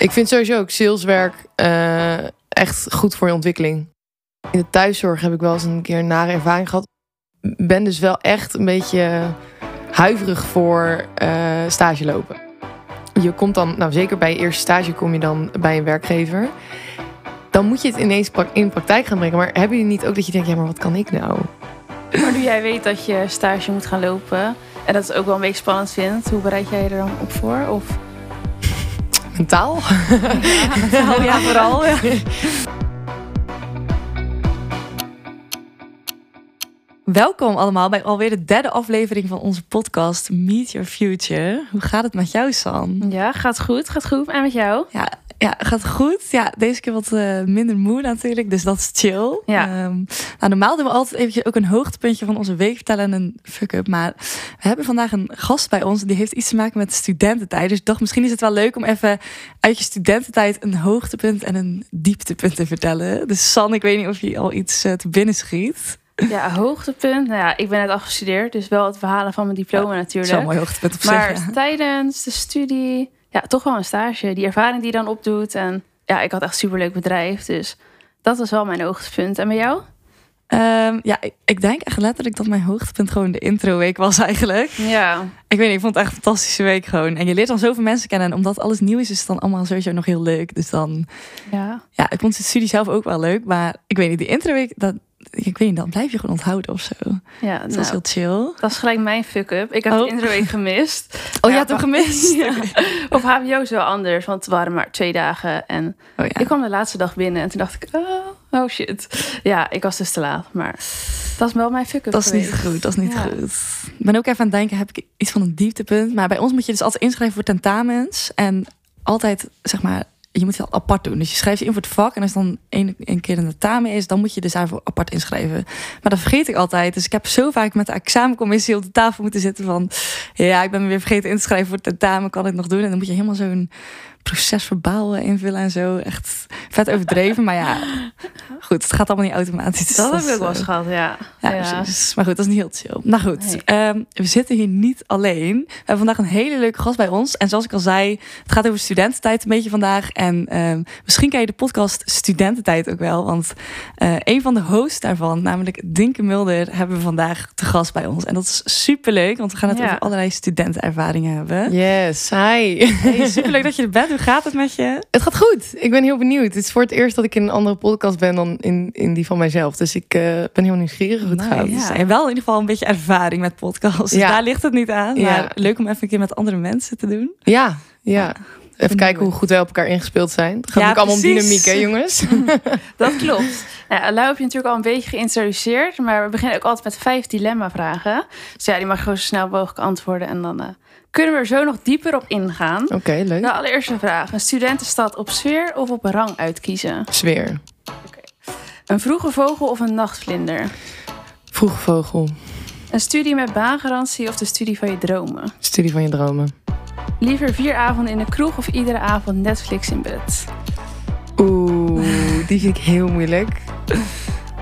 Ik vind sowieso ook saleswerk eh, echt goed voor je ontwikkeling. In de thuiszorg heb ik wel eens een keer nare ervaring gehad. Ben dus wel echt een beetje huiverig voor eh, stage lopen. Je komt dan, nou zeker bij je eerste stage kom je dan bij een werkgever. Dan moet je het ineens in praktijk gaan brengen. Maar hebben jullie niet ook dat je denkt, ja maar wat kan ik nou? Maar nu jij weet dat je stage moet gaan lopen... en dat het ook wel een beetje spannend vindt... hoe bereid jij je er dan op voor? Of... Mentaal? Ja, ja vooral. Ja. Welkom allemaal bij alweer de derde aflevering van onze podcast Meet Your Future. Hoe gaat het met jou, San? ja, gaat goed, gaat goed. En met jou? Ja, ja gaat goed. Ja, deze keer wat eh, minder moe natuurlijk, dus dat is chill. Ja. Ehm, nou, normaal doen we altijd eventjes ook een hoogtepuntje van onze week vertellen en een fuck-up. Maar we hebben vandaag een gast bij ons die heeft iets te maken met studententijd. Dus ik dacht, misschien is het wel leuk om even uit je studententijd een hoogtepunt en een dieptepunt te vertellen. Dus San, ik weet niet of je al iets eh, te binnen schiet. Ja, hoogtepunt. Nou ja, ik ben net afgestudeerd, dus wel het behalen van mijn diploma natuurlijk. wel een mooi hoogtepunt op zich. Maar ja. tijdens de studie, ja, toch wel een stage. Die ervaring die je dan opdoet. En ja, ik had echt een superleuk bedrijf. Dus dat was wel mijn hoogtepunt. En bij jou? Ehm, ja, ik, ik denk echt letterlijk dat mijn hoogtepunt gewoon de introweek was eigenlijk. Ja. Ik weet niet, ik vond het echt een fantastische week gewoon. En je leert dan zoveel mensen kennen. En omdat alles nieuw is, is het dan allemaal sowieso nog heel leuk. Dus dan, Ja. ja, ik vond de studie zelf ook wel leuk. Maar ik weet niet, die introweek, dat, ik weet niet, dan blijf je gewoon onthouden of zo. Ja, Dat was nou, heel chill. dat is gelijk mijn fuck-up. Ik heb Oh. de gemist. Oh, Ja, je hebt hem gemist? Ja. Op HBO is wel anders, want het waren maar twee dagen. En Oh ja. ik kwam de laatste dag binnen en toen dacht ik, oh, oh shit. Ja, ik was dus te laat. Maar dat is wel mijn fuck-up Dat is niet goed, dat is niet Ja. goed. Ik ben ook even aan het denken, heb ik iets van een dieptepunt? Maar bij ons moet je dus altijd inschrijven voor tentamens. En altijd, zeg maar, je moet het apart doen. Dus je schrijft je in voor het vak. En als dan één, één keer een tentamen is, dan moet je dus daarvoor apart inschrijven. Maar dat vergeet ik altijd. Dus ik heb zo vaak met de examencommissie op de tafel moeten zitten van... Ja, ik ben me weer vergeten in te schrijven voor het tentamen. Kan ik het nog doen? En dan moet je helemaal zo'n proces verbaal eh, invullen en zo. Echt vet overdreven. Maar ja, goed, het gaat allemaal niet automatisch. Dus Dat heb ik is, ook wel eh, eens gehad, ja. ja, precies. Maar goed, dat is niet heel chill. Nou goed, Nee. ehm, we zitten hier niet alleen. We hebben vandaag een hele leuke gast bij ons. En zoals ik al zei, het gaat over studententijd een beetje vandaag. En ehm, misschien ken je de podcast Studententijd ook wel. Want eh, een van de hosts daarvan, namelijk Dinke Mulder, hebben we vandaag te gast bij ons. En dat is superleuk, want we gaan het Ja. over allerlei studentenervaringen hebben. Yes, hi. Hey, superleuk dat je er bent. Hoe gaat het met je? Het gaat goed. Ik ben heel benieuwd. Het is voor het eerst dat ik in een andere podcast ben dan in, in die van mijzelf. Dus ik eh, ben heel nieuwsgierig hoe het gaat. Nice. En wel in ieder geval een beetje ervaring met podcasts. Dus Ja. daar ligt het niet aan. Ja. Maar leuk om even een keer met andere mensen te doen. Ja, ja. Even Benieuwd. kijken hoe goed wij op elkaar ingespeeld zijn. Het gaat Ja, ook allemaal om dynamiek, hè, jongens? Dat klopt. Nou, ja, Lau heb je natuurlijk al een beetje geïntroduceerd. Maar we beginnen ook altijd met vijf dilemma-vragen. Dus ja, die mag gewoon zo snel mogelijk antwoorden. En dan eh, kunnen we er zo nog dieper op ingaan. Oké, leuk. De allereerste vraag. Een studentenstad op sfeer of op rang uitkiezen? Sfeer. Een vroege vogel of een nachtvlinder? Vroege vogel. Een studie met baangarantie of de studie van je dromen? Studie van je dromen. Liever vier avonden in de kroeg of iedere avond Netflix in bed? Oeh, die vind ik heel moeilijk.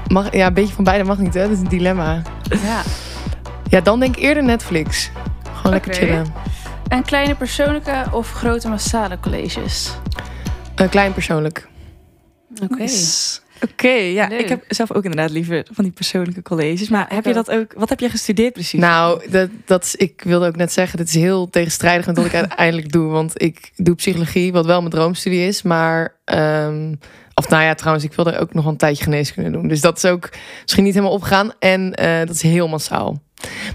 Mag, ja, een beetje van beide mag niet, hè? Dat is een dilemma. Ja. Ja, dan denk ik eerder Netflix. Gewoon lekker chillen. En kleine persoonlijke of grote massale colleges? Eh, klein persoonlijk. Oké. Nice. Oké, ja, Leuk. ik heb zelf ook inderdaad liever van die persoonlijke colleges. Maar heb je dat ook? Wat heb jij gestudeerd precies? Nou, dat, dat is, ik wilde ook net zeggen, dit is heel tegenstrijdig met wat ik uiteindelijk doe. Want ik doe psychologie, wat wel mijn droomstudie is. Maar, ehm, of nou ja, trouwens, ik wilde ook nog een tijdje geneeskunde doen. Dus dat is ook misschien niet helemaal opgegaan. En eh, dat is heel massaal.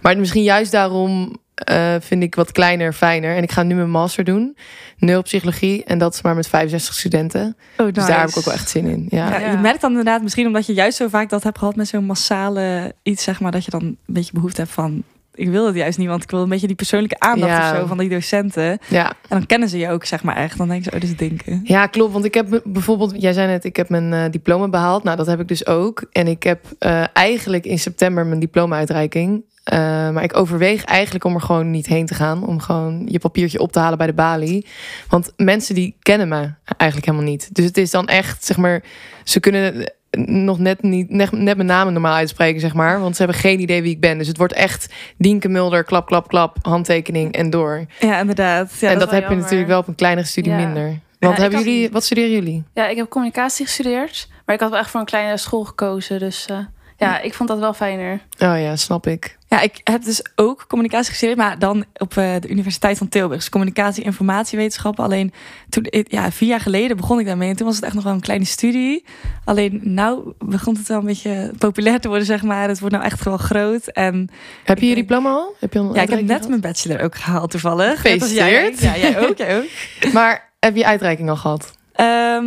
Maar misschien juist daarom eh, vind ik wat kleiner fijner. En ik ga nu mijn master doen, neuropsychologie. En dat is maar met 65 studenten. oh, Dus daar heb ik ook wel echt zin in. Ja. Ja, Ja. Je merkt dan inderdaad misschien omdat je juist zo vaak dat hebt gehad met zo'n massale iets, zeg maar, dat je dan een beetje behoefte hebt van. Ik wil het juist niet, want ik wil een beetje die persoonlijke aandacht Ja. of zo van die docenten. ja. En dan kennen ze je ook, zeg maar, echt. Dan denken ze, oh, dit is denken. Ja, klopt. Want ik heb bijvoorbeeld, jij zei net, ik heb mijn eh, diploma behaald. Nou, dat heb ik dus ook. En ik heb eh, eigenlijk in september mijn diploma-uitreiking. Eh, maar ik overweeg eigenlijk om er gewoon niet heen te gaan. Om gewoon je papiertje op te halen bij de balie. Want mensen die kennen me eigenlijk helemaal niet. Dus het is dan echt, zeg maar, ze kunnen nog net niet net, net mijn naam normaal uitspreken, zeg maar. Want ze hebben geen idee wie ik ben. Dus het wordt echt Dienke Mulder, klap, klap, klap, handtekening en door. Ja, inderdaad. Ja, en dat, heb je natuurlijk wel op een kleinere studie Ja. minder. Want hebben had- jullie, wat studeren jullie? Ja, ik heb communicatie gestudeerd. Maar ik had wel echt voor een kleine school gekozen. Dus eh, ja, ik vond dat wel fijner. Oh ja, snap ik. Ja, ik heb dus ook communicatie gestudeerd, maar dan op eh, de Universiteit van Tilburg. Dus communicatie, informatiewetenschappen. Alleen toen, ik- ja, vier jaar geleden begon ik daarmee. En toen was het echt nog wel een kleine studie. Alleen nou begint het wel een beetje populair te worden, zeg maar. Het wordt nou echt gewoon groot. En Heb je je diploma al? Heb je al een ja, ik heb net mijn bachelor ook gehaald toevallig. Jij. Gefeliciteerd. Ja, jij ook, jij ook. Maar heb je uitreiking al gehad? Ehm,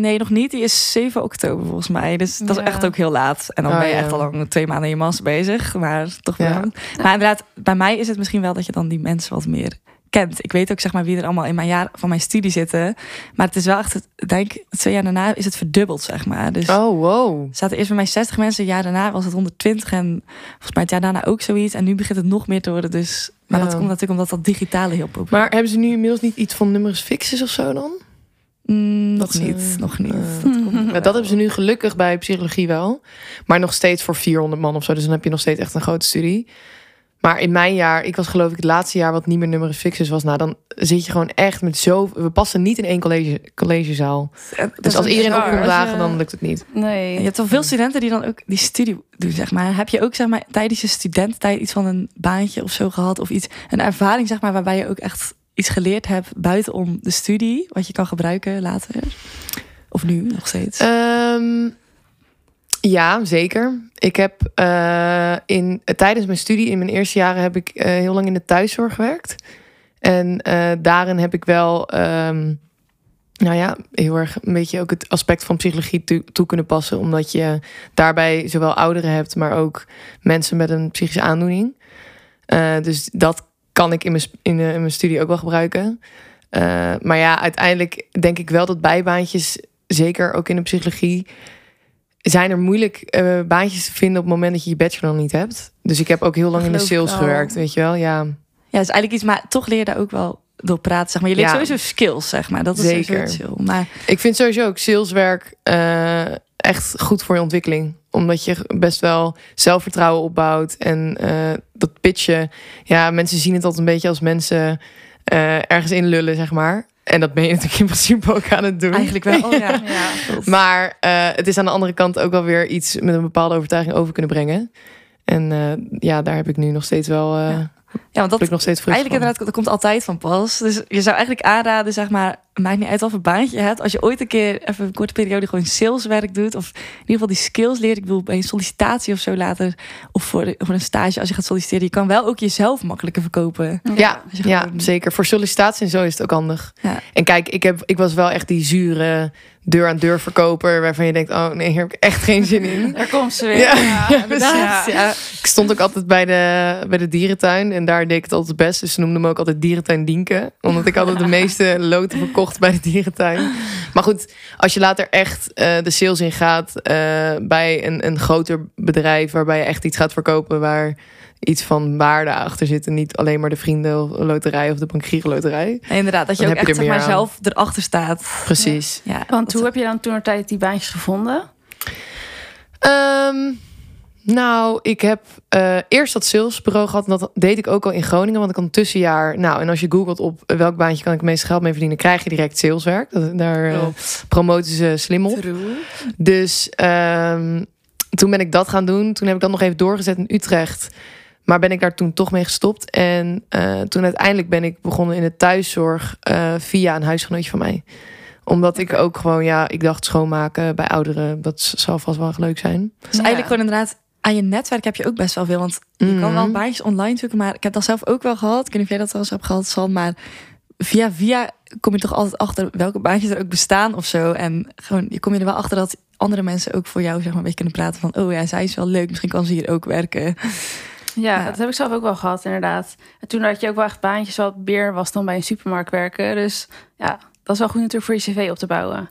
nee, nog niet. Die is 7 oktober volgens mij. Dus dat is echt ook heel laat. En dan Oh, ben je ja. echt al lang twee maanden in je master bezig. Maar toch wel. Ja. Maar inderdaad, bij mij is het misschien wel dat je dan die mensen wat meer kent. Ik weet ook zeg maar wie er allemaal in mijn jaar van mijn studie zitten. Maar het is wel echt, denk twee jaar daarna is het verdubbeld zeg maar. Dus Oh, wow. zaten eerst bij mij 60 mensen. Een jaar daarna was het 120. En volgens mij het jaar daarna ook zoiets. En nu begint het nog meer te worden. Dus, maar dat komt natuurlijk omdat dat digitale heel populair Maar hebben ze nu inmiddels niet iets van numerus fixes of zo dan? Mm, nog Dat ze- niet, nog niet. eh, Dat Ja, dat hebben ze nu gelukkig bij psychologie wel. Maar nog steeds voor 400 man of zo. Dus dan heb je nog steeds echt een grote studie. Maar in mijn jaar, ik was geloof ik het laatste jaar wat niet meer numerus fixes was. Nou, dan zit je gewoon echt met zo... We passen niet in één college, collegezaal. Dat Dus als ook iedereen op komt je- dagen, dan lukt het niet. Nee. Je hebt wel veel studenten die dan ook die studie doen, zeg maar. Heb je ook, zeg maar, tijdens je studententijd iets van een baantje of zo gehad? Of iets, een ervaring, zeg maar, waarbij je ook echt iets geleerd hebt buitenom de studie, wat je kan gebruiken later? Of nu nog steeds? Ehm, ja, zeker. Ik heb eh, in, tijdens mijn studie, in mijn eerste jaren, heb ik eh, heel lang in de thuiszorg gewerkt. En eh, daarin heb ik wel, ehm, nou ja, heel erg een beetje ook het aspect van psychologie toe, toe kunnen passen. Omdat je daarbij zowel ouderen hebt, maar ook mensen met een psychische aandoening. Dus dat kan ik in mijn, in, eh, in mijn studie ook wel gebruiken. Eh, maar ja, uiteindelijk denk ik wel dat bijbaantjes, zeker ook in de psychologie, zijn er moeilijk eh, baantjes te vinden op het moment dat je je bachelor nog niet hebt. Dus ik heb ook heel lang in de sales gewerkt, weet je wel. Ja, ja, is eigenlijk iets, maar toch leer je daar ook wel door praten, zeg maar. Je leert Ja. sowieso skills, zeg maar. Dat is Zeker. chill. Maar ik vind sowieso ook saleswerk echt goed voor je ontwikkeling. Omdat je best wel zelfvertrouwen opbouwt. En eh, dat pitchen, ja, mensen zien het altijd een beetje als mensen eh, ergens in lullen, zeg maar. En dat ben je natuurlijk in principe ook aan het doen. eigenlijk wel, oh ja. Ja. Maar eh, het is aan de andere kant ook wel weer iets met een bepaalde overtuiging over kunnen brengen. En eh, ja, daar heb ik nu nog steeds wel. eh Ja. Ja, want heb dat ik nog steeds Eigenlijk van. inderdaad, dat komt altijd van pas. Dus je zou eigenlijk aanraden, zeg maar, maakt niet uit wat voor baantje je hebt. Als je ooit een keer even een korte periode gewoon saleswerk doet, of in ieder geval die skills leert. Ik bedoel, bij een sollicitatie of zo later, of voor, voor een stage als je gaat solliciteren, je kan wel ook jezelf makkelijker verkopen. Ja, ja, gewoon- zeker. Voor sollicitatie en zo is het ook handig. Ja. En kijk, ik, heb, ik was wel echt die zure deur-aan-deur verkoper... waarvan je denkt, oh nee, hier heb ik echt geen zin in. Daar komt ze weer. Ja, Ja, ja, inderdaad. Ja. Ik stond ook altijd bij de, bij de dierentuin en daar deed ik het altijd het best. Dus ze noemden me ook altijd dierentuin Dienke. Omdat ik altijd de meeste loten verkocht bij de dierentuin. Maar goed, als je later echt eh, de sales ingaat eh, bij een, een groter bedrijf... waarbij je echt iets gaat verkopen waar iets van waarde achter zit... en niet alleen maar de vriendenloterij of de bankgierenloterij. Nee, inderdaad, dat je Dan ook je echt er zeg maar, aan. zelf erachter staat. Precies. Ja, Want hoe heb je dan toen tijd die baantjes gevonden? Ehm, nou, ik heb eh, eerst dat salesbureau gehad. En dat deed ik ook al in Groningen. Want ik had een tussenjaar. Nou, en als je googelt op welk baantje kan ik het meeste geld mee verdienen, krijg je direct saleswerk. Dat, daar eh, Klopt. promoten ze slim op. True. Dus ehm, toen ben ik dat gaan doen. Toen heb ik dat nog even doorgezet in Utrecht. Maar ben ik daar toen toch mee gestopt. En eh, toen uiteindelijk ben ik begonnen in de thuiszorg eh, via een huisgenootje van mij. Omdat ik ook gewoon, ja, ik dacht schoonmaken bij ouderen, dat zal vast wel leuk zijn. Dus eigenlijk gewoon inderdaad, aan je netwerk heb je ook best wel veel. Want je kan wel Mhm. baantjes online zoeken, maar ik heb dat zelf ook wel gehad. Ik weet niet of jij dat wel eens hebt gehad, San, maar via via kom je toch altijd achter welke baantjes er ook bestaan of zo. En gewoon, je kom je er wel achter dat andere mensen ook voor jou zeg maar een beetje kunnen praten van, oh ja, zij is wel leuk, misschien kan ze hier ook werken. Ja, Ja. dat heb ik zelf ook wel gehad, inderdaad. En toen had je ook wel echt baantjes wat meer was dan bij een supermarkt werken. Dus ja, dat is wel goed natuurlijk voor je cv op te bouwen.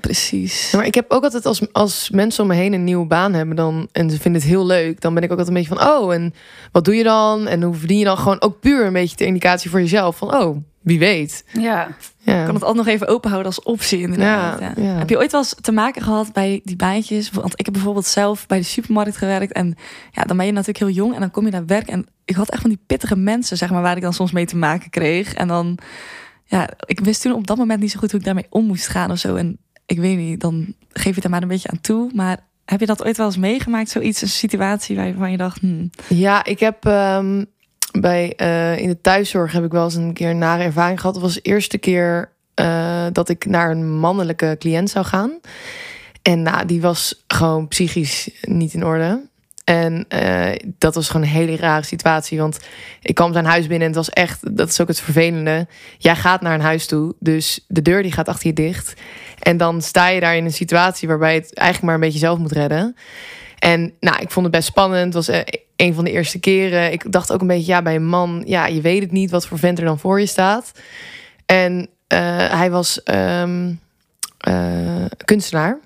Precies. Ja, maar ik heb ook altijd als, als mensen om me heen een nieuwe baan hebben dan, en ze vinden het heel leuk, dan ben ik ook altijd een beetje van, oh, en wat doe je dan? En hoe verdien je dan? Gewoon ook puur een beetje de indicatie voor jezelf van, oh, wie weet. Ja, Ja. Ik kan het altijd nog even openhouden als optie inderdaad. Ja, Ja. ja. Heb je ooit wel eens te maken gehad bij die baantjes? Want ik heb bijvoorbeeld zelf bij de supermarkt gewerkt. En ja, dan ben je natuurlijk heel jong en dan kom je naar werk. En ik had echt van die pittige mensen, zeg maar, waar ik dan soms mee te maken kreeg. En dan, ja, ik wist toen op dat moment niet zo goed hoe ik daarmee om moest gaan of zo. En ik weet niet, dan geef je het er maar een beetje aan toe. Maar heb je dat ooit wel eens meegemaakt? Zoiets, een situatie waarvan je dacht, hmm, Ja, ik heb ehm, bij eh, in de thuiszorg heb ik wel eens een keer een nare ervaring gehad. Dat was de eerste keer eh, dat ik naar een mannelijke cliënt zou gaan. En nou, die was gewoon psychisch niet in orde. En eh, dat was gewoon een hele rare situatie. Want ik kwam zijn huis binnen en het was echt, dat is ook het vervelende. Jij gaat naar een huis toe, dus de deur die gaat achter je dicht. En dan sta je daar in een situatie waarbij je het eigenlijk maar een beetje zelf moet redden. En nou, ik vond het best spannend. Het was eh, een van de eerste keren. Ik dacht ook een beetje, ja, bij een man, ja, je weet het niet wat voor vent er dan voor je staat. En eh, hij was ehm, eh, kunstenaar.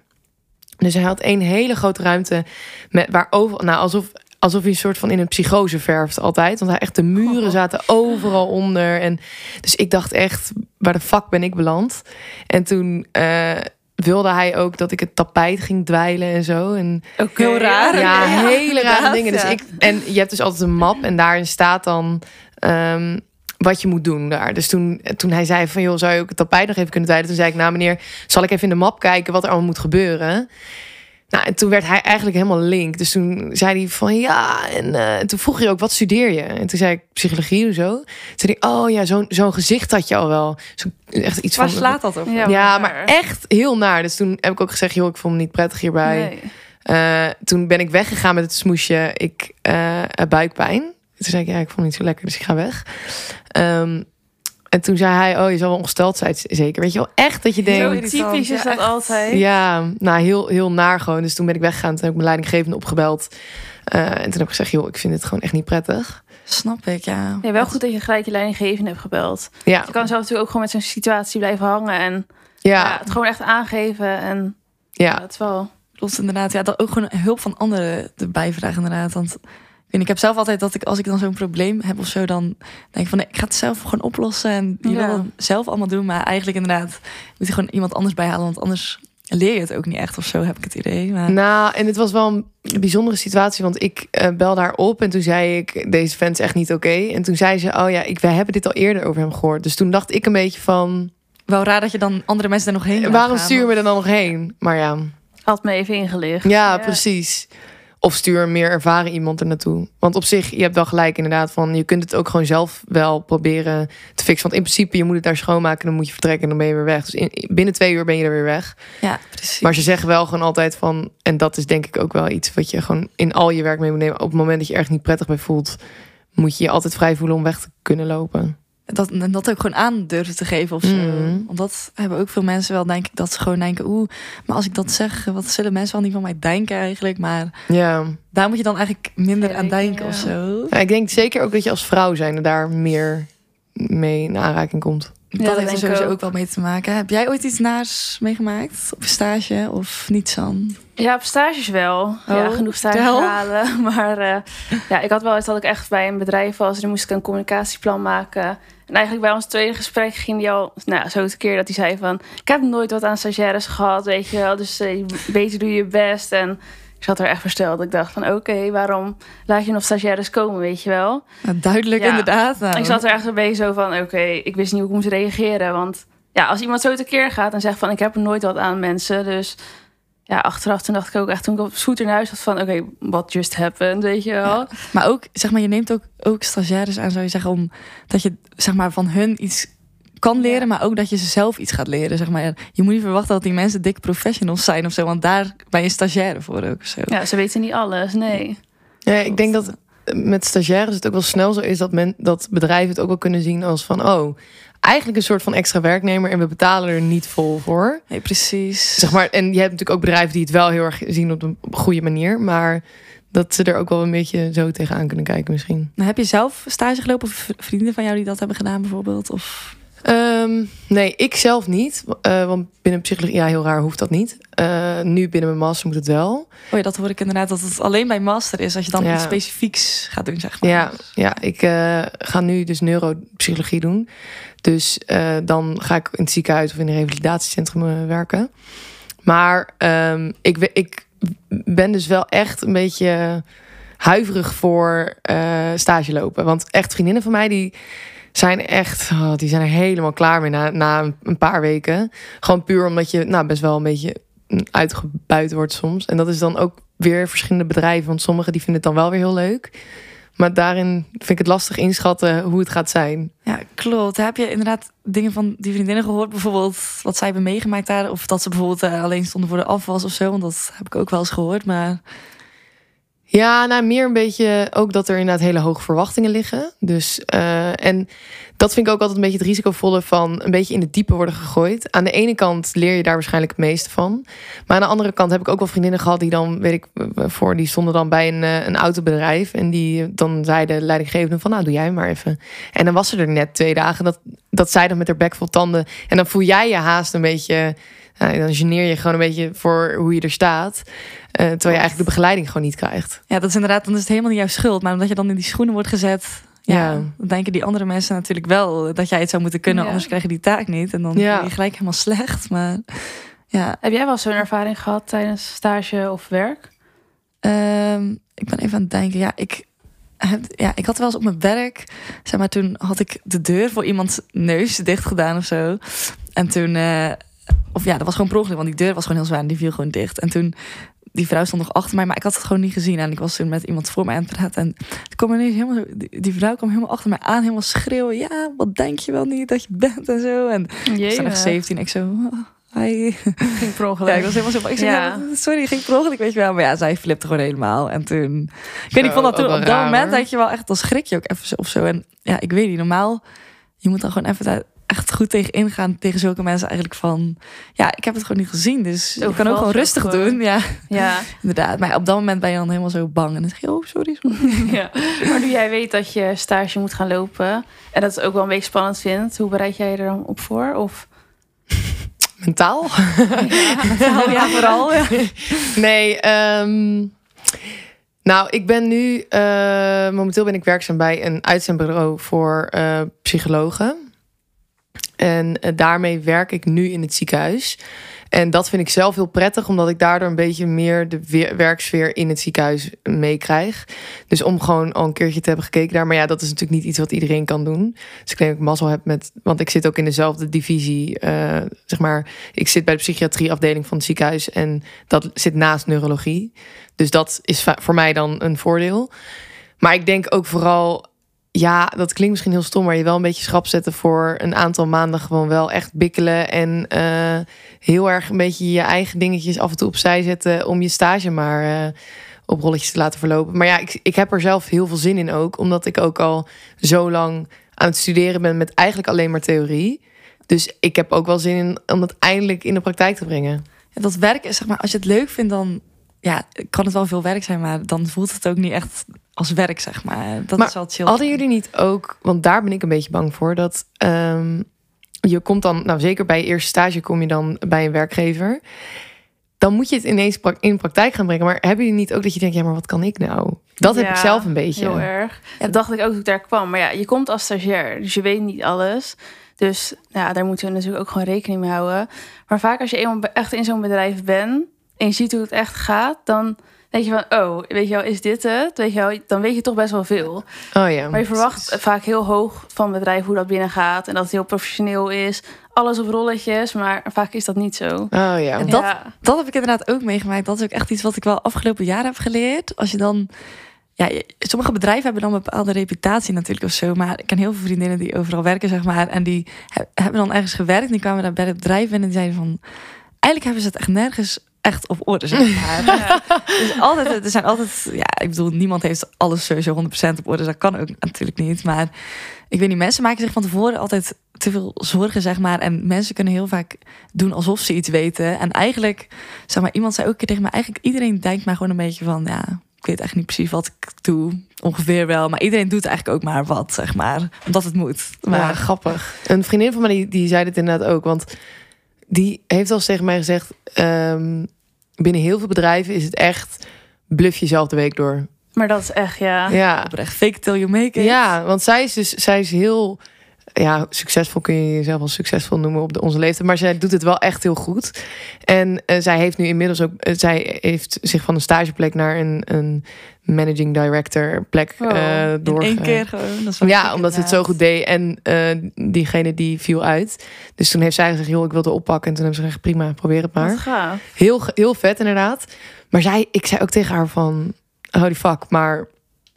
Dus hij had een hele grote ruimte met waar over, nou, alsof, alsof hij een soort van in een psychose verft altijd. Want hij echt de muren Oh. zaten overal onder. En dus ik dacht echt, waar de fuck ben ik beland? En toen eh, wilde hij ook dat ik het tapijt ging dweilen en zo. En Oké. Heel raar. ja, Ja, hele rare dingen. Dus ik, en je hebt dus altijd een map en daarin staat dan ehm, wat je moet doen daar. Dus toen, toen hij zei van, joh, zou je ook het tapijt nog even kunnen dweilen? Toen zei ik, nou meneer, zal ik even in de map kijken wat er allemaal moet gebeuren? Nou, en toen werd hij eigenlijk helemaal link. Dus toen zei hij van, ja, en eh, toen vroeg hij ook, wat studeer je? En toen zei ik, psychologie of zo. Toen zei hij, oh ja, zo'n zo'n gezicht had je al wel. Zo, echt iets waar van... slaat dat op? Ja, Ja, maar- echt heel naar. Dus toen heb ik ook gezegd, joh, ik vond me niet prettig hierbij. Nee. Eh, toen ben ik weggegaan met het smoesje. Ik eh, heb buikpijn. Toen zei ik, ja, ik vond het niet zo lekker, dus ik ga weg. Ehm, en toen zei hij, oh, je zal wel ongesteld zijn, zeker. Weet je wel, echt dat je denkt... Typisch is Ja, dat echt. altijd. Ja, nou, heel, heel naar gewoon. Dus toen ben ik weggegaan. Toen heb ik mijn leidinggevende opgebeld. Eh, en toen heb ik gezegd, joh, ik vind het gewoon echt niet prettig. Snap ik, ja. Ja, wel goed dat je gelijk je leidinggevende hebt gebeld. Ja, Je kan zelf natuurlijk ook gewoon met zo'n situatie blijven hangen. En ja. ja, het gewoon echt aangeven. En ja. ja. dat is wel... Klopt inderdaad. Ja, dat ook gewoon hulp van anderen erbij vragen inderdaad. Want niet, ik heb zelf altijd dat ik als ik dan zo'n probleem heb of zo, dan denk ik van nee, ik ga het zelf gewoon oplossen en je Ja. wil het zelf allemaal doen, maar eigenlijk inderdaad moet je gewoon iemand anders bijhalen, want anders leer je het ook niet echt of zo, heb ik het idee. Maar Nou, en het was wel een bijzondere situatie, want ik eh belde haar op en toen zei ik, deze vent is echt niet oké. En toen zei ze, oh ja, ik, wij hebben dit al eerder over hem gehoord. Dus toen dacht ik een beetje van, wel raar dat je dan andere mensen er nog heen laat waarom gaan. stuur je me er dan nog heen? Maar ja, Had me even ingelicht. ja, precies. Of stuur meer ervaren iemand er naartoe. Want op zich, je hebt wel gelijk inderdaad van... je kunt het ook gewoon zelf wel proberen te fixen. Want in principe, je moet het daar schoonmaken... dan moet je vertrekken en dan ben je weer weg. Dus in, binnen twee uur ben je er weer weg. Ja, precies. Maar ze zeggen wel gewoon altijd van... en dat is denk ik ook wel iets wat je gewoon in al je werk mee moet nemen. Op het moment dat je erg niet prettig bij voelt... moet je je altijd vrij voelen om weg te kunnen lopen. Dat, en dat ook gewoon aan durven te geven of zo. Mhm. Want dat hebben ook veel mensen wel, denk ik, dat ze gewoon denken, oeh, maar als ik dat zeg, wat zullen mensen wel niet van mij denken eigenlijk? Maar Ja. daar moet je dan eigenlijk minder Ja, aan denken ja. of zo. ja, ik denk zeker ook dat je als vrouw zijn... daar meer mee in aanraking komt. dat dat heeft er sowieso ook. ook wel mee te maken. Heb jij ooit iets naars meegemaakt op stage of niet, San? Ja, op stages wel. ja, Oh, genoeg stages vertel. halen. Maar eh, ja, ik had wel eens dat ik echt bij een bedrijf was. En dan moest ik een communicatieplan maken. En eigenlijk bij ons tweede gesprek ging die al nou, zo te keer dat hij zei van... Ik heb nooit wat aan stagiaires gehad, weet je wel. Dus eh, beter doe je best. En ik zat er echt versteld. Ik dacht van oké, waarom laat je nog stagiaires komen, weet je wel? Nou, duidelijk Ja. inderdaad. Nou. Ik zat er echt een beetje zo van oké, ik wist niet hoe ik moest reageren. Want ja, als iemand zo tekeer gaat en zegt van ik heb er nooit wat aan mensen. Dus ja, achteraf toen dacht ik ook echt toen ik op scooter naar huis had van oké, what just happened, weet je wel. Maar ook, zeg maar, je neemt ook, ook stagiaires aan, zou je zeggen, om dat je zeg maar, van hun iets kan leren, Ja. maar ook dat je ze zelf iets gaat leren. Zeg maar. Je moet niet verwachten dat die mensen dik professionals zijn of zo, want daar ben je stagiaire voor ook. Zo. Ja, ze weten niet alles, nee. Ja, ik denk dat met stagiaires het ook wel snel zo is dat, men, dat bedrijven het ook wel kunnen zien als van... oh, eigenlijk een soort van extra werknemer en we betalen er niet vol voor. Nee, precies. Zeg maar, en je hebt natuurlijk ook bedrijven die het wel heel erg zien op een, goede manier... maar dat ze er ook wel een beetje zo tegenaan kunnen kijken misschien. Nou, heb je zelf stage gelopen of vrienden van jou die dat hebben gedaan bijvoorbeeld? Of... Ehm, nee, ik zelf niet. eh, want binnen psychologie, ja, heel raar hoeft dat niet. Eh, nu binnen mijn master moet het wel. Oh ja, dat hoor ik inderdaad, dat het alleen bij master is als je dan Ja. iets specifieks gaat doen, zeg maar. Ja, ja ik eh, ga nu dus neuropsychologie doen. Dus dan ga ik in het ziekenhuis of in een revalidatiecentrum werken. Maar ehm, ik, ik ben dus wel echt een beetje huiverig voor stage lopen. Want echt vriendinnen van mij die zijn echt, oh, die zijn er helemaal klaar mee na, na een paar weken. Gewoon puur omdat je nou, best wel een beetje uitgebuit wordt soms. En dat is dan ook weer verschillende bedrijven. Want sommigen die vinden het dan wel weer heel leuk. Maar daarin vind ik het lastig inschatten hoe het gaat zijn. Ja, klopt. Heb je inderdaad dingen van die vriendinnen gehoord? Bijvoorbeeld wat zij hebben meegemaakt daar? Of dat ze bijvoorbeeld eh, alleen stonden voor de afwas of zo? Want dat heb ik ook wel eens gehoord. Maar ja, nou meer een beetje ook dat er inderdaad hele hoge verwachtingen liggen. Dus uh, en dat vind ik ook altijd een beetje het risicovolle van een beetje in het diepe worden gegooid. Aan de ene kant leer je daar waarschijnlijk het meeste van. Maar aan de andere kant heb ik ook wel vriendinnen gehad die dan, weet ik, voor die stonden dan bij een, eh, een autobedrijf. En die dan zeiden leidinggevende van nou doe jij maar even. En dan was ze er net twee dagen dat, dat zij dan met haar bek vol tanden. En dan voel jij je haast een beetje nou, dan geneer je gewoon een beetje voor hoe je er staat. Uh, terwijl je eigenlijk de begeleiding gewoon niet krijgt. Ja, dat is inderdaad, dan is het helemaal niet jouw schuld. Maar omdat je dan in die schoenen wordt gezet, ja, dan denken die andere mensen natuurlijk wel dat jij het zou moeten kunnen, anders krijg je die taak niet. En dan ja. je gelijk helemaal slecht. Maar ja. Heb jij wel zo'n ervaring gehad tijdens stage of werk? Um, ik ben even aan het denken. Ja, ik, heb, ja, ik had wel eens op mijn werk, zeg maar, toen had ik de deur voor iemands neus dicht gedaan of zo. En toen. Uh, of ja, dat was gewoon per ongeluk, want die deur was gewoon heel zwaar en die viel gewoon dicht. En toen, die vrouw stond nog achter mij, maar ik had het gewoon niet gezien. En ik was toen met iemand voor mij aan het praten. En kwam ineens helemaal, die, die vrouw kwam helemaal achter mij aan, helemaal schreeuwen. Ja, wat denk je wel niet dat je bent en zo. En Jee, ik was nog 17, ik zo... Oh, hi. Ging per ongeluk. Ja, ik was helemaal zo. Ik zei, ja. sorry, ging per ongeluk, weet je wel. Maar ja, zij flipte gewoon helemaal. En toen, ik weet niet, ik vond dat toen op dat moment dat je wel echt, dan schrik je ook even of zo. En ja, ik weet niet, normaal, je moet dan gewoon even echt goed tegen ingaan tegen zulke mensen eigenlijk van ja ik heb het gewoon niet gezien dus je kan ook gewoon rustig doen ja ja inderdaad maar op dat moment ben je dan helemaal zo bang en dan zeg je oh sorry, sorry. ja. maar nu jij weet dat je stage moet gaan lopen en dat het ook wel een beetje spannend vindt hoe bereid jij er dan op voor of mentaal ja, ja vooral ja. nee um... Nou, ik ben nu uh, momenteel ben ik werkzaam bij een uitzendbureau voor uh, psychologen. En uh, daarmee werk ik nu in het ziekenhuis. En dat vind ik zelf heel prettig, omdat ik daardoor een beetje meer de werksfeer in het ziekenhuis meekrijg. Dus om gewoon al een keertje te hebben gekeken daar. Maar ja, dat is natuurlijk niet iets wat iedereen kan doen. Dus ik denk dat ik mazzel heb met. Want ik zit ook in dezelfde divisie. Uh, zeg maar, ik zit bij de psychiatrieafdeling van het ziekenhuis. En dat zit naast neurologie. Dus dat is voor mij dan een voordeel. Maar ik denk ook vooral ja, dat klinkt misschien heel stom, maar je wel een beetje schrap zetten voor een aantal maanden gewoon wel echt bikkelen en uh, heel erg een beetje je eigen dingetjes af en toe opzij zetten om je stage maar uh, op rolletjes te laten verlopen. Maar ja, ik, ik heb er zelf heel veel zin in ook, omdat ik ook al zo lang aan het studeren ben met eigenlijk alleen maar theorie. Dus ik heb ook wel zin in om dat eindelijk in de praktijk te brengen. Ja, dat werk is zeg maar, als je het leuk vindt, dan ja, kan het wel veel werk zijn, maar dan voelt het ook niet echt als werk, zeg maar. Dat maar is wel chill. Hadden jullie niet ook, want daar ben ik een beetje bang voor, dat um, je komt dan, nou zeker bij je eerste stage kom je dan bij een werkgever. Dan moet je het ineens in praktijk gaan brengen. Maar hebben jullie niet ook dat je denkt, ja, maar wat kan ik nou? Dat heb ik zelf een beetje. Heel erg. Ja, dat dacht ik ook toen ik daar kwam. Maar ja, je komt als stagiair, dus je weet niet alles. Dus ja, daar moeten we natuurlijk ook gewoon rekening mee houden. Maar vaak als je eenmaal echt in zo'n bedrijf bent en je ziet hoe het echt gaat, dan denk je van, oh, weet je wel, is dit het? Weet je wel, dan weet je toch best wel veel. Oh ja. Maar je verwacht vaak heel hoog van bedrijf hoe dat binnen gaat en dat het heel professioneel is. Alles op rolletjes, maar vaak is dat niet zo. Oh ja. En dat, dat heb ik inderdaad ook meegemaakt. Dat is ook echt iets wat ik wel afgelopen jaar heb geleerd. Als je dan ja, sommige bedrijven hebben dan een bepaalde reputatie natuurlijk of zo. Maar ik ken heel veel vriendinnen die overal werken, zeg maar. En die hebben dan ergens gewerkt. En die kwamen daar bij het bedrijf en die zeiden van... Eigenlijk hebben ze het echt nergens echt op orde, zeg maar. Dus altijd, er zijn altijd, ja, ik bedoel, niemand heeft alles sowieso 100% op orde. Dat kan ook natuurlijk niet. Maar ik weet niet, mensen maken zich van tevoren altijd te veel zorgen, zeg maar. En mensen kunnen heel vaak doen alsof ze iets weten. En eigenlijk, zeg maar, iemand zei ook tegen me, eigenlijk iedereen denkt maar gewoon een beetje van, ja, ik weet echt niet precies wat ik doe. Ongeveer wel. Maar iedereen doet eigenlijk ook maar wat, zeg maar. Omdat het moet. Maar grappig. Een vriendin van mij die, die zei dit inderdaad ook. Want die heeft al tegen mij gezegd: um, binnen heel veel bedrijven is het echt bluff jezelf de week door. Maar dat is echt, ja. Ja. Echt fake till you make it. Ja, want zij is dus zij is heel ja, succesvol kun je jezelf wel succesvol noemen op de, onze leeftijd. Maar zij doet het wel echt heel goed. En eh, zij heeft nu inmiddels ook, eh, zij heeft zich van een stageplek naar een, een managing director plek Wow. eh In één keer gewoon. Dat ja, omdat ze het zo goed deed. En diegene die viel uit. Dus toen heeft zij gezegd, joh, ik wil het oppakken. En toen hebben ze gezegd, prima, probeer het maar. Heel, heel vet inderdaad. Maar zij, ik zei ook tegen haar van, holy fuck. Maar,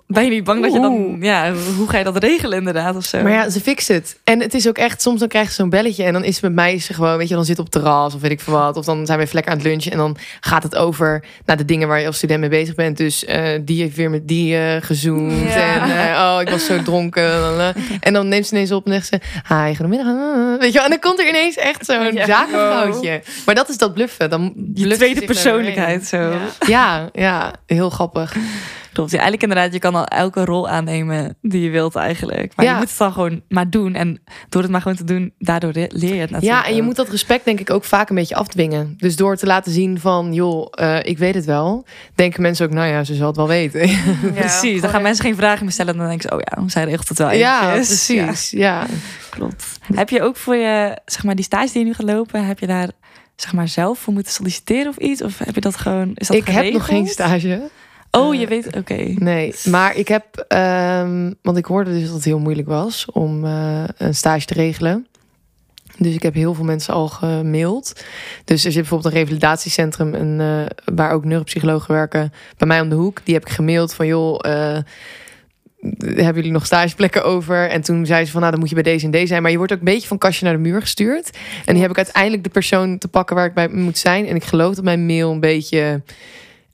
Ben je niet bang dat je dan... Ja, hoe ga je dat regelen inderdaad of zo? maar ja, ze fixt het. En het is ook echt, soms dan krijg je zo'n belletje. En dan is het met mij ze gewoon, weet je, dan zit op het terras of weet ik veel wat. Of dan zijn we even lekker aan het lunchen. En dan gaat het over naar de dingen waar je als student mee bezig bent. Dus eh, die heeft weer met die eh, gezoend. Ja. En eh, oh, ik was zo dronken. En dan neemt ze ineens op en zegt ze, hi, goedemiddag. Weet je wel, en dan komt er ineens echt zo'n Ja. zakenvrouwtje. Maar dat is dat bluffen. Dan je tweede persoonlijkheid zo. Ja. Ja, ja, heel grappig. Klopt. Ja, eigenlijk inderdaad, je kan al elke rol aannemen die je wilt eigenlijk. Maar Ja. je moet het dan gewoon maar doen. En door het maar gewoon te doen, daardoor le- leer je het natuurlijk Ja, en je moet dat respect denk ik ook vaak een beetje afdwingen. Dus door te laten zien van, joh, eh, ik weet het wel. Denken mensen ook, nou ja, ze zal het wel weten. Ja, Precies, dan gaan mensen geen vragen meer stellen. En dan denken ze, oh ja, zij regelt het wel ja, eventjes. Ja, precies. Ja. klopt. Heb je ook voor je, zeg maar, die stage die je nu gaat lopen, heb je daar, zeg maar, zelf voor moeten solliciteren of iets? Of heb je dat gewoon, is dat Ik heb nog geen stage. Oh, Eh, je weet, oké. Nee, maar ik heb, ehm, want ik hoorde dus dat het heel moeilijk was om eh, een stage te regelen. Dus ik heb heel veel mensen al gemaild. Dus er zit bijvoorbeeld een revalidatiecentrum een, eh, waar ook neuropsychologen werken bij mij om de hoek. Die heb ik gemaild van joh, hebben jullie nog stageplekken over? En toen zei ze van nou dan moet je bij deze en deze zijn. Maar je wordt ook een beetje van kastje naar de muur gestuurd. En die heb ik uiteindelijk de persoon te pakken waar ik bij moet zijn. En ik geloof dat mijn mail een beetje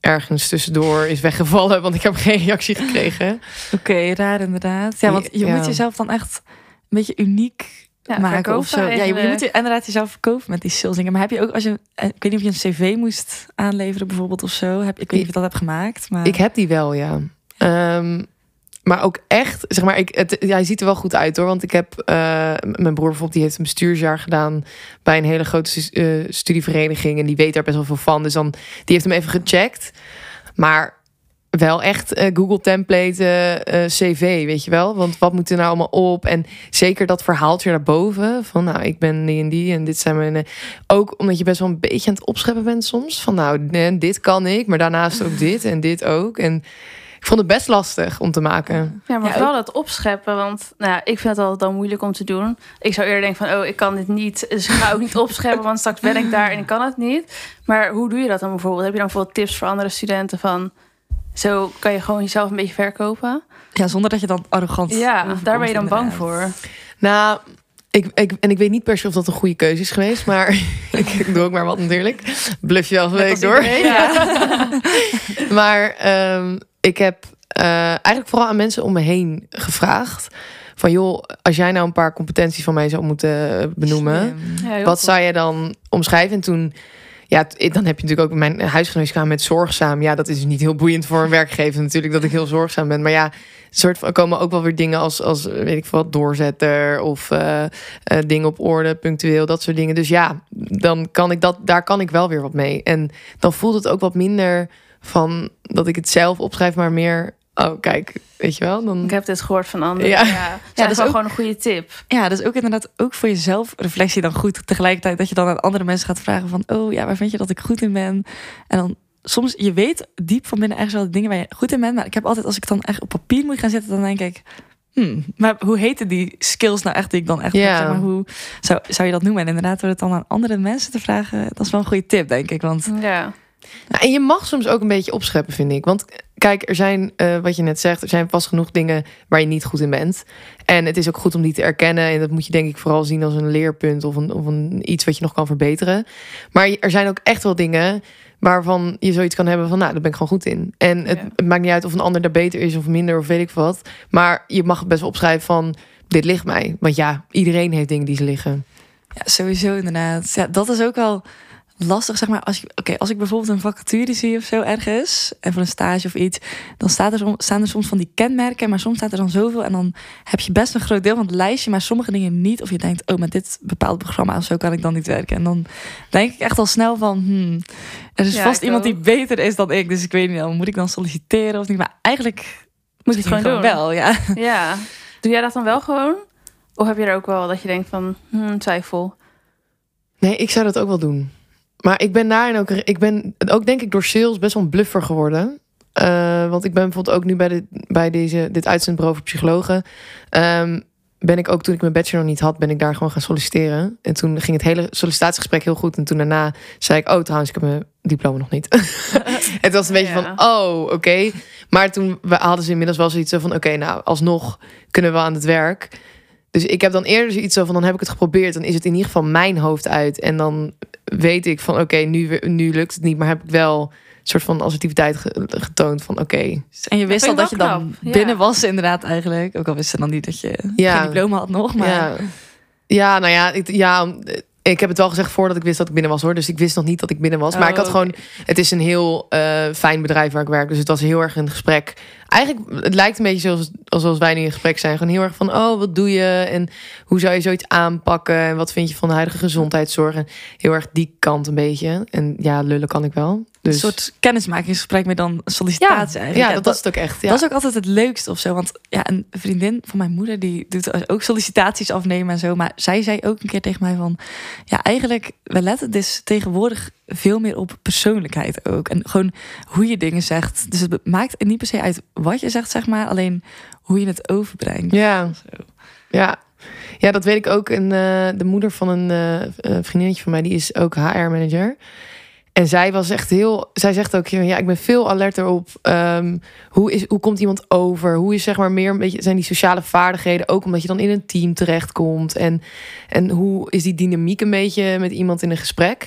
ergens tussendoor is weggevallen, want ik heb geen reactie gekregen. Oké, raar inderdaad. Ja, want je Ja. moet jezelf dan echt een beetje uniek Ja, maken of zo. Ja, je, moet je inderdaad jezelf verkopen met die sales dingen. Maar heb je ook, als je, eh, ik weet niet of je een cv moest aanleveren bijvoorbeeld of zo. Heb, ik weet niet of je dat hebt gemaakt, maar... Ik heb die wel, ja. Ehm, maar ook echt, zeg maar, ik, het, hij ziet er wel goed uit hoor. Want ik heb, eh, mijn broer bijvoorbeeld, die heeft een bestuursjaar gedaan bij een hele grote eh, studievereniging. En die weet daar best wel veel van. Dus dan, die heeft hem even gecheckt. Maar wel echt eh, Google template, CV, weet je wel. Want wat moet er nou allemaal op? En zeker dat verhaaltje daarboven. Van nou, ik ben die en die en dit zijn mijn... ook omdat je best wel een beetje aan het opscheppen bent soms. Van nou, dit kan ik, maar daarnaast ook dit en dit ook. En ik vond het best lastig om te maken. Ja, maar Ja, vooral dat opscheppen. Want nou, ja, ik vind het altijd dan moeilijk om te doen. Ik zou eerder denken van, oh, ik kan dit niet. Dus ik ga ook niet opscheppen, want straks ben ik daar en ik kan het niet. Maar hoe doe je dat dan bijvoorbeeld? Heb je dan bijvoorbeeld tips voor andere studenten van... Zo kan je gewoon jezelf een beetje verkopen. Ja, zonder dat je dan arrogant Ja, daar ben je dan bang voor. Nou, ik, ik, en ik weet niet per se of dat een goede keuze is geweest. Maar ik, ik doe ook maar wat natuurlijk. Bluff je Net week door. Ja. Maar ehm, ik heb eh, eigenlijk vooral aan mensen om me heen gevraagd. Van joh, als jij nou een paar competenties van mij zou moeten benoemen. Ja, heel Wat zou je dan omschrijven? En toen, ja, dan heb je natuurlijk ook mijn huisgenootschap met zorgzaam. Ja, dat is niet heel boeiend voor een werkgever natuurlijk, dat ik heel zorgzaam ben. Maar ja, soort van, komen ook wel weer dingen als, als weet ik wat, doorzetter of eh, eh, dingen op orde, punctueel, dat soort dingen. Dus ja, dan kan ik dat, daar kan ik wel weer wat mee. En dan voelt het ook wat minder van dat ik het zelf opschrijf, maar meer, oh kijk, weet je wel, dan... Ik heb dit gehoord van anderen. Ja. Ja, ja. dat dat is is wel ook- gewoon een goede tip. Ja, dus ook inderdaad ook voor jezelf reflectie dan goed. Tegelijkertijd dat je dan aan andere mensen gaat vragen van... oh ja, waar vind je dat ik goed in ben? En dan soms, je weet diep van binnen ergens wel de dingen waar je goed in bent. Maar ik heb altijd, als ik dan echt op papier moet gaan zetten... dan denk ik, hmm, maar hoe heten die skills nou echt die ik dan echt heb? Zeg maar, hoe zou, zou je dat noemen? En inderdaad door het dan aan andere mensen te vragen... dat is wel een goede tip, denk ik. Want Ja. Nou, en je mag soms ook een beetje opscheppen, vind ik. Want kijk, er zijn, eh, wat je net zegt, er zijn vast genoeg dingen waar je niet goed in bent. En het is ook goed om die te erkennen. En dat moet je denk ik vooral zien als een leerpunt of, een, of een, iets wat je nog kan verbeteren. Maar er zijn ook echt wel dingen waarvan je zoiets kan hebben van, nou, daar ben ik gewoon goed in. En het, Ja. het maakt niet uit of een ander daar beter is of minder of weet ik wat. Maar je mag het best wel opschrijven van, dit ligt mij. Want ja, iedereen heeft dingen die ze liggen. Ja, sowieso inderdaad. Ja, dat is ook wel lastig, zeg maar. Als, je, oké, als ik bijvoorbeeld een vacature zie of zo ergens... en voor een stage of iets... dan staat er, staan er soms van die kenmerken... maar soms staat er dan zoveel... en dan heb je best een groot deel van het lijstje... maar sommige dingen niet. Of je denkt, oh, met dit bepaalde programma... of zo kan ik dan niet werken. En dan denk ik echt al snel van... Hmm, er is Ja, vast ik iemand die beter is dan ik. Dus ik weet niet, dan moet ik dan solliciteren of niet. Maar eigenlijk Moet je het gewoon doen. wel, ja. Ja. Doe jij dat dan wel gewoon? Of heb je er ook wel dat je denkt van hmm, twijfel? Nee, ik zou dat ook wel doen. Maar ik ben daarin ook, ik ben ook denk ik door sales best wel een bluffer geworden. Uh, want ik ben bijvoorbeeld ook nu bij, de, bij deze, dit uitzendbureau voor psychologen. Um, ben ik ook toen ik mijn bachelor nog niet had, ben ik daar gewoon gaan solliciteren. En toen ging het hele sollicitatiegesprek heel goed. En toen daarna zei ik, oh trouwens, ik heb mijn diploma nog niet. het was een beetje van, oh, oké. Maar toen hadden ze inmiddels wel zoiets van, oké, nou, alsnog kunnen we aan het werk. Dus ik heb dan eerder zoiets van, dan heb ik het geprobeerd. Dan is het in ieder geval mijn hoofd uit. En dan weet ik van, oké, nu, nu lukt het niet. Maar heb ik wel soort van assertiviteit getoond van oké. En je wist al dat je dan binnen was inderdaad eigenlijk. Ook al wist ze dan niet dat je ja. geen diploma had nog. Maar... Ja. ja, nou ja, ik, ja, ik heb het wel gezegd voordat ik wist dat ik binnen was hoor. Dus ik wist nog niet dat ik binnen was. maar ik had oh, gewoon. Het is een heel uh, fijn bedrijf waar ik werk. Dus het was heel erg een gesprek. Eigenlijk, het lijkt een beetje zoals, zoals wij nu in gesprek zijn. Gewoon heel erg van: oh, wat doe je? En hoe zou je zoiets aanpakken? En wat vind je van de huidige gezondheidszorg? En heel erg die kant een beetje. En ja, lullen kan ik wel. Dus... Een soort kennismakingsgesprek met dan sollicitatie ja, Ja, dat, was het ook echt. Ja. Dat is ook altijd het leukste of zo. Want ja, een vriendin van mijn moeder die doet ook sollicitaties afnemen en zo. Maar zij zei ook een keer tegen mij van... Ja, eigenlijk, we letten dus tegenwoordig veel meer op persoonlijkheid ook. En gewoon hoe je dingen zegt. Dus het maakt niet per se uit wat je zegt, zeg maar. Alleen hoe je het overbrengt. Ja, ja. ja dat weet ik ook. En, uh, de moeder van een uh, vriendinnetje van mij, die is ook HR-manager. En zij was echt heel. Zij zegt ook: ja, ik ben veel alerter op um, hoe, is, hoe komt iemand over? Hoe is zeg maar meer een beetje zijn die sociale vaardigheden? Ook omdat je dan in een team terechtkomt. En, en hoe is die dynamiek een beetje met iemand in een gesprek?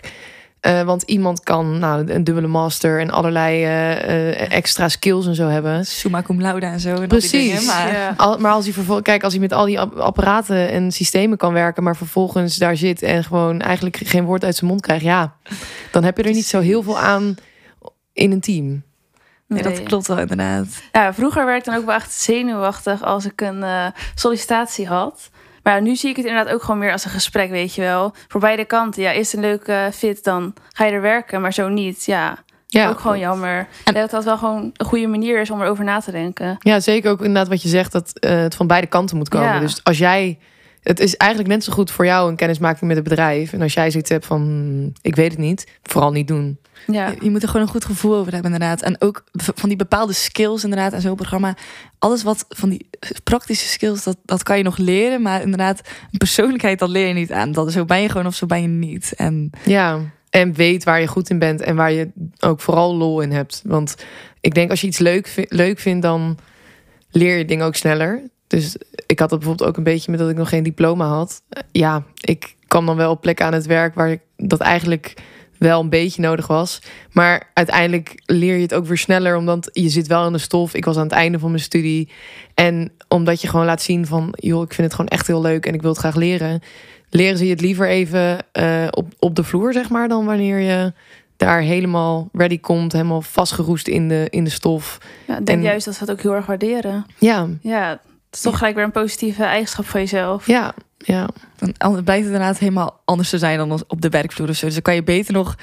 Uh, want iemand kan nou, een dubbele master en allerlei uh, extra skills en zo hebben. Summa cum laude en zo. En Precies. Dingen, maar... Ja. Al, maar als hij vervolgens, kijk, als hij met al die apparaten en systemen kan werken, maar vervolgens daar zit en gewoon eigenlijk geen woord uit zijn mond krijgt, ja, dan heb je er niet zo heel veel aan in een team. Nee, dat klopt wel inderdaad. Ja, vroeger werd ik dan ook wel echt zenuwachtig als ik een sollicitatie had. Maar nu zie ik het inderdaad ook gewoon meer als een gesprek, weet je wel. Voor beide kanten. Ja, is een leuke fit, dan ga je er werken. Maar zo niet, ja. Ja, ook gewoon jammer. En dat dat wel gewoon een goede manier is om erover na te denken. Ja, zeker ook inderdaad wat je zegt, dat uh, het van beide kanten moet komen. Dus als jij het is eigenlijk net zo goed voor jou een kennismaking met het bedrijf. En als jij zoiets hebt van, ik weet het niet, vooral niet doen. Ja. Je, moet er gewoon een goed gevoel over hebben, inderdaad. En ook van die bepaalde skills, inderdaad, en zo'n programma. Alles wat van die praktische skills, dat, dat kan je nog leren. Maar inderdaad, een persoonlijkheid, dat leer je niet aan. Dat zo ben je gewoon of zo ben je niet. En ja, en weet waar je goed in bent en waar je ook vooral lol in hebt. Want ik denk als je iets leuk, leuk vindt, dan leer je dingen ook sneller. Dus ik had het bijvoorbeeld ook een beetje met dat ik nog geen diploma had. Ja, ik kwam dan wel op plekken aan het werk waar ik dat eigenlijk wel een beetje nodig was. Maar uiteindelijk leer je het ook weer sneller, omdat je zit wel in de stof. Ik was aan het einde van mijn studie. En omdat je gewoon laat zien van, joh, ik vind het gewoon echt heel leuk en ik wil het graag leren. Leren ze je het liever even uh, op, op de vloer, zeg maar, dan wanneer je daar helemaal ready komt, helemaal vastgeroest in de, in de stof. Ja, ik denk juist dat ze dat ook heel erg waarderen. Ja. Ja, is toch gelijk weer een positieve eigenschap van jezelf. Ja, ja. Dan blijkt het inderdaad helemaal anders te zijn dan op de werkvloer of zo. Dus dan kan je beter nog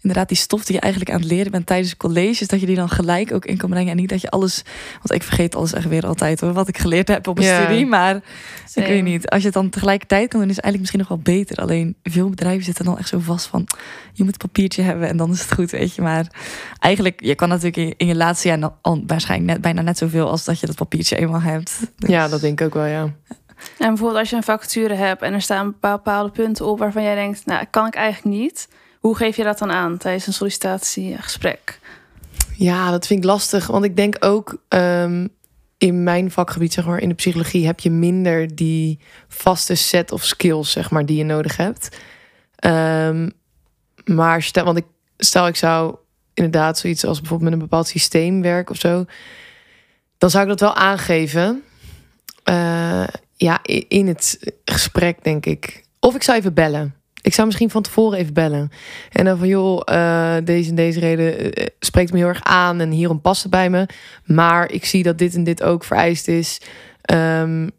inderdaad die stof die je eigenlijk aan het leren bent tijdens colleges, dat je die dan gelijk ook in kan brengen. En niet dat je alles, want ik vergeet alles echt weer altijd hoor, wat ik geleerd heb op een studie. Maar ik weet niet, als je het dan tegelijkertijd kan doen, is het eigenlijk misschien nog wel beter. Alleen veel bedrijven zitten dan echt zo vast van, je moet een papiertje hebben en dan is het goed, weet je. Maar eigenlijk, je kan natuurlijk in je laatste jaar al waarschijnlijk net, bijna net zoveel als dat je dat papiertje eenmaal hebt. Ja, dat denk ik ook wel, ja. En bijvoorbeeld als je een vacature hebt en er staan bepaalde punten op waarvan jij denkt, nou, kan ik eigenlijk niet. Hoe geef je dat dan aan tijdens een sollicitatiegesprek? Ja, dat vind ik lastig. Want ik denk ook um, in mijn vakgebied, zeg maar, in de psychologie, heb je minder die vaste set of skills, zeg maar, die je nodig hebt. Um, maar stel, want ik stel, ik zou inderdaad zoiets als bijvoorbeeld met een bepaald systeem werken of zo, dan zou ik dat wel aangeven. Uh, ja, in het gesprek, denk ik. Of ik zou even bellen. Ik zou misschien van tevoren even bellen. En dan van, joh, uh, deze en deze reden uh, spreekt me heel erg aan en hierom past het bij me. Maar ik zie dat dit en dit ook vereist is. Um,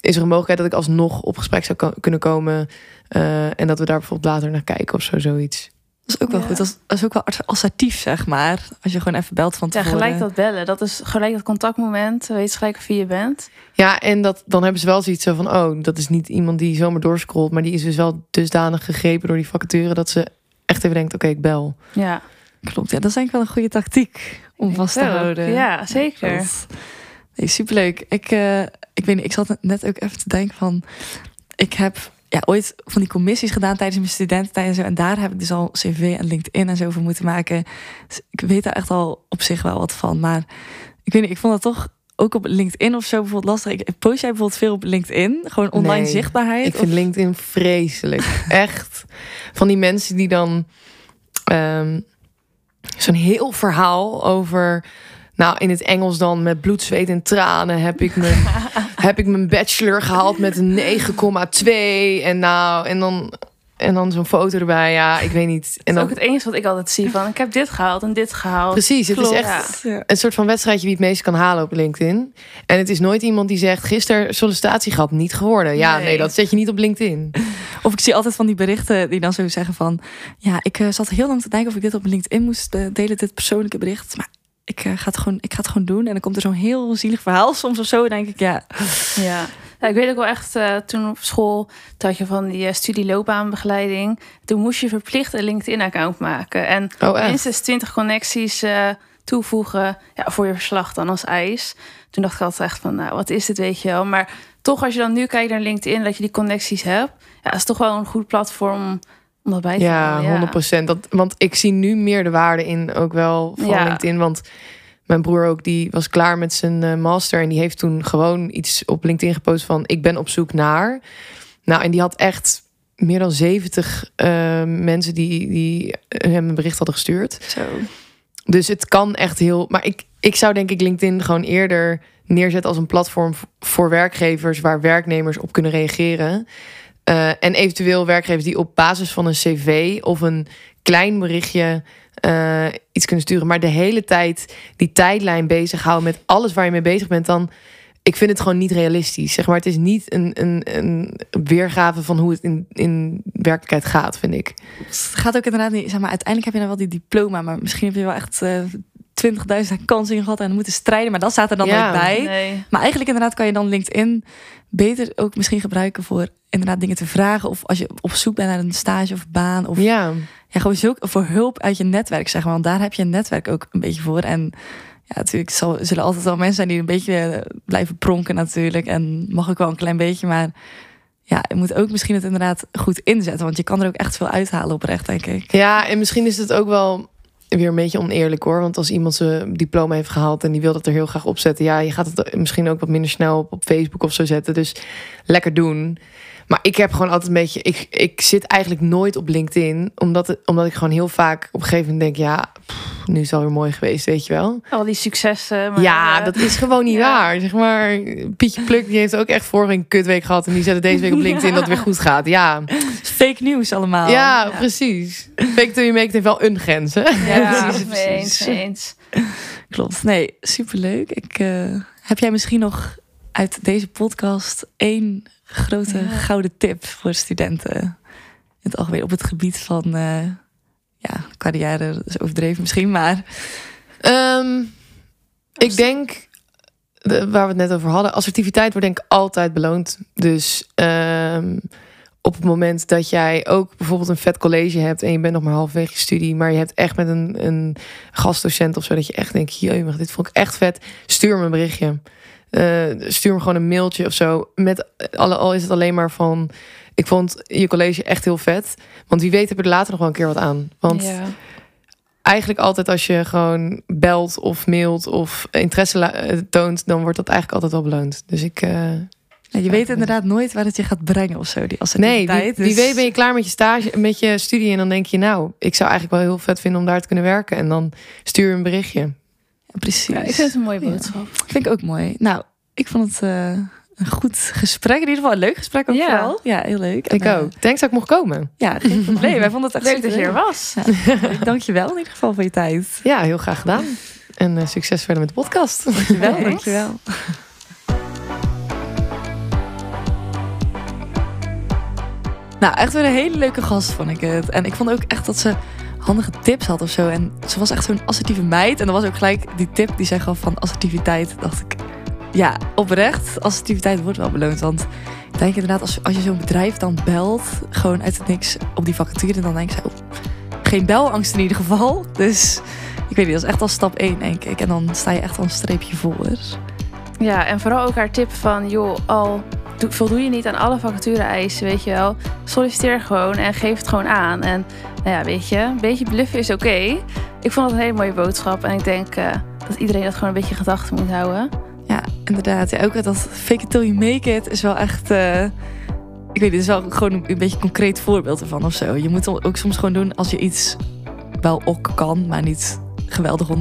is er een mogelijkheid dat ik alsnog op gesprek zou kunnen komen? En dat we daar bijvoorbeeld later naar kijken of zo, zoiets. Dat is ook wel Ja. goed. Dat is, dat is ook wel assertief, zeg maar. Als je gewoon even belt van Ja, tevoren. gelijk dat bellen. Dat is gelijk dat contactmoment. Weet je gelijk wie je bent. Ja, en dat, dan hebben ze wel zoiets zo van... oh, dat is niet iemand die zomaar doorscrollt... maar die is dus wel dusdanig gegrepen door die vacature... dat ze echt even denkt, oké, ik bel. Ja. Klopt, ja, dat is ik wel een goede tactiek om vast te houden. Ja, zeker. Nee, superleuk. Ik, eh, ik weet niet, ik zat net ook even te denken van... Ik heb ja, ooit van die commissies gedaan tijdens mijn studententijd en zo. En daar heb ik dus al cv en LinkedIn en zo voor moeten maken. Dus ik weet daar echt al op zich wel wat van. Maar ik weet niet, ik vond dat toch ook op LinkedIn of zo bijvoorbeeld lastig. Ik post jij bijvoorbeeld veel op LinkedIn? Gewoon online Nee, zichtbaarheid? Ik vind Of- LinkedIn vreselijk. Echt. Van die mensen die dan ehm, zo'n heel verhaal over. Nou, in het Engels dan met bloed, zweet en tranen heb ik mijn, heb ik mijn bachelor gehaald met een 9,2. En nou, en dan, en dan zo'n foto erbij. Ja, ik weet niet. En Dat is dan, ook het enige wat ik altijd zie. Van, ik heb dit gehaald en dit gehaald. precies, het Klopt. is echt Ja. een soort van wedstrijdje wie het meest kan halen op LinkedIn. En het is nooit iemand die zegt: gisteren sollicitatie gehad, niet geworden. Ja, nee. Nee. dat zet je niet op LinkedIn. Of ik zie altijd van die berichten die dan zo zeggen van... Ja, ik eh, zat heel lang te denken of ik dit op LinkedIn moest eh, delen, dit persoonlijke bericht. Maar ik, eh, ga, het gewoon, ik ga het gewoon doen. En dan komt er zo'n heel zielig verhaal soms of zo. denk ik, ja, Ja. Ja, ik weet ook wel echt, eh, toen op school, toen had je van die uh, studieloopbaanbegeleiding. Toen moest je verplicht een LinkedIn-account maken. En Oh, minstens 20 connecties eh, toevoegen ja, voor je verslag dan als eis. Toen dacht ik altijd echt van, nou, wat is dit, weet je wel. Maar toch, als je dan nu kijkt naar LinkedIn, dat je die connecties hebt. Ja, is toch wel een goed platform om dat bij te Ja, houden, 100 procent. Want ik zie nu meer de waarde in ook wel van Ja. LinkedIn. Want mijn broer ook, die was klaar met zijn eh, master. En die heeft toen gewoon iets op LinkedIn gepost van... ik ben op zoek naar... Nou, en die had echt meer dan 70 eh, mensen die, die hem een bericht hadden gestuurd. zo. Dus het kan echt heel... Maar ik, ik zou denk ik LinkedIn gewoon eerder neerzetten als een platform voor werkgevers... waar werknemers op kunnen reageren. Eh, en eventueel werkgevers die op basis van een cv of een klein berichtje eh, iets kunnen sturen. Maar de hele tijd die tijdlijn bezighouden met alles waar je mee bezig bent, dan. Ik vind het gewoon niet realistisch. Zeg maar, het is niet een, een, een weergave van hoe het in, in werkelijkheid gaat, vind ik. Het gaat ook inderdaad niet, zeg maar, uiteindelijk heb je dan wel die diploma, maar misschien heb je wel echt eh 20.000 kansen in gehad en moeten strijden, maar dat staat er dan Ja. nooit bij. Nee. Maar eigenlijk inderdaad kan je dan LinkedIn beter ook misschien gebruiken voor inderdaad dingen te vragen. Of als je op zoek bent naar een stage of baan. Of ja, Ja, gewoon zoek voor hulp uit je netwerk, zeg maar. Want daar heb je een netwerk ook een beetje voor. En ja, natuurlijk zal, zullen altijd wel mensen zijn die een beetje eh, blijven pronken natuurlijk. En mag ook wel een klein beetje, maar... Ja, je moet ook misschien het inderdaad goed inzetten. Want je kan er ook echt veel uithalen oprecht, denk ik. ja, en misschien is het ook wel weer een beetje oneerlijk hoor. Want als iemand zijn diploma heeft gehaald en die wil dat er heel graag opzetten, ja, je gaat het misschien ook wat minder snel op, op Facebook of zo zetten. Dus lekker doen. Maar ik heb gewoon altijd een beetje. Ik, ik zit eigenlijk nooit op LinkedIn. Omdat, het, omdat ik gewoon heel vaak op een gegeven moment denk: ja, pff, nu is het alweer mooi geweest, weet je wel. Al die successen. Maar, ja, eh, dat is gewoon niet ja. waar. Zeg maar, Pietje Pluk die heeft ook echt vorige week een kutweek gehad. En die zet het deze week op LinkedIn dat het weer goed gaat. Ja, Fake nieuws allemaal. ja, precies. Fake till you make it heeft wel een grens, hè? Ja, precies, mee eens, mee eens. Klopt. Nee, superleuk. Ik, eh, heb jij misschien nog uit deze podcast één grote Ja. gouden tip voor studenten? In het algemeen op het gebied van eh, ja, carrière, is overdreven misschien, maar Ehm, ik denk, de- waar we het net over hadden, assertiviteit wordt denk ik altijd beloond. Dus ehm, op het moment dat jij ook bijvoorbeeld een vet college hebt en je bent nog maar halverwege je studie, maar je hebt echt met een, een gastdocent of zo dat je echt denkt, jee, dit vond ik echt vet, stuur me een berichtje. Eh, stuur me gewoon een mailtje of zo. Met alle, al is het alleen maar van. Ik vond je college echt heel vet. Want wie weet heb er later nog wel een keer wat aan. Want ja. eigenlijk altijd als je gewoon belt of mailt of interesse eh, toont, dan wordt dat eigenlijk altijd wel beloond. Dus ik. eh, ja, je weet inderdaad nooit waar het je gaat brengen of zo. Die nee, wie, wie Dus- weet ben je klaar met je stage, met je studie en dan denk je, nou, ik zou eigenlijk wel heel vet vinden om daar te kunnen werken. En dan stuur je een berichtje. Ja, precies. Ja, ik vind het een mooie boodschap. Vind ik ook mooi. Nou, ik vond het eh, een goed gesprek. In ieder geval een leuk gesprek ook Ja. vooral. Ja, heel leuk. Ik En, eh, ook. Thanks dat ik mocht komen. Ja, geen probleem. Wij vonden het echt Leuk dat je er was. Dank je wel in ieder geval voor je tijd. Ja, heel graag gedaan. En eh, succes verder met de podcast. Dankjewel, dankjewel. Nou, echt weer een hele leuke gast vond ik het. En ik vond ook echt dat ze handige tips had of zo. En ze was echt zo'n assertieve meid. En dan was ook gelijk die tip die zij gaf van assertiviteit. Dacht ik, ja, oprecht, assertiviteit wordt wel beloond. Want ik denk inderdaad, als, als je zo'n bedrijf dan belt, gewoon uit het niks op die vacature, dan denk ik, oh, geen belangst in ieder geval. Dus ik weet niet, dat is echt al stap 1, denk ik. En dan sta je echt al een streepje voor. Ja, en vooral ook haar tip van, joh, al voldoe je niet aan alle vacature-eisen, weet je wel. Solliciteer gewoon en geef het gewoon aan. En nou ja, weet je, een beetje bluffen is oké. Ik vond het een hele mooie boodschap. En ik denk eh, dat iedereen dat gewoon een beetje in gedachten moet houden. Ja, inderdaad. Ja, ook dat fake it till you make it is wel echt... eh, ik weet niet, het is wel gewoon een, een beetje een concreet voorbeeld ervan of zo. Je moet ook soms gewoon doen als je iets wel ook kan, maar niet geweldig 100%.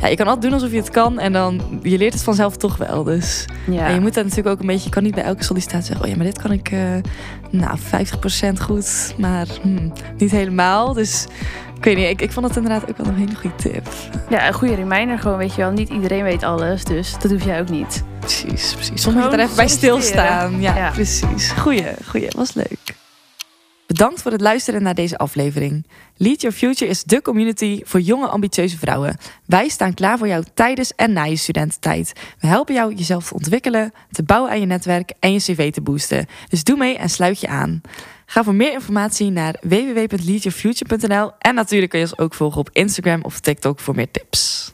Ja, je kan altijd doen alsof je het kan en dan... Je leert het vanzelf toch wel, dus... Ja, En je moet dat natuurlijk ook een beetje... Je kan niet bij elke sollicitatie zeggen... Oh ja, maar dit kan ik... eh nou, 50% goed, maar hmm, niet helemaal. Dus ik weet niet, ik, ik vond het inderdaad ook wel een hele goede tip. ja, een goede reminder gewoon, weet je wel. Niet iedereen weet alles, dus dat hoef jij ook niet. Precies, precies. Soms moet je er even bij stilstaan. Ja, Ja. precies. Goeie, goeie. Was leuk. Bedankt voor het luisteren naar deze aflevering. Lead Your Future is de community voor jonge ambitieuze vrouwen. Wij staan klaar voor jou tijdens en na je studententijd. We helpen jou jezelf te ontwikkelen, te bouwen aan je netwerk en je cv te boosten. Dus doe mee en sluit je aan. Ga voor meer informatie naar www.leadyourfuture.nl en natuurlijk kun je ons ook volgen op Instagram of TikTok voor meer tips.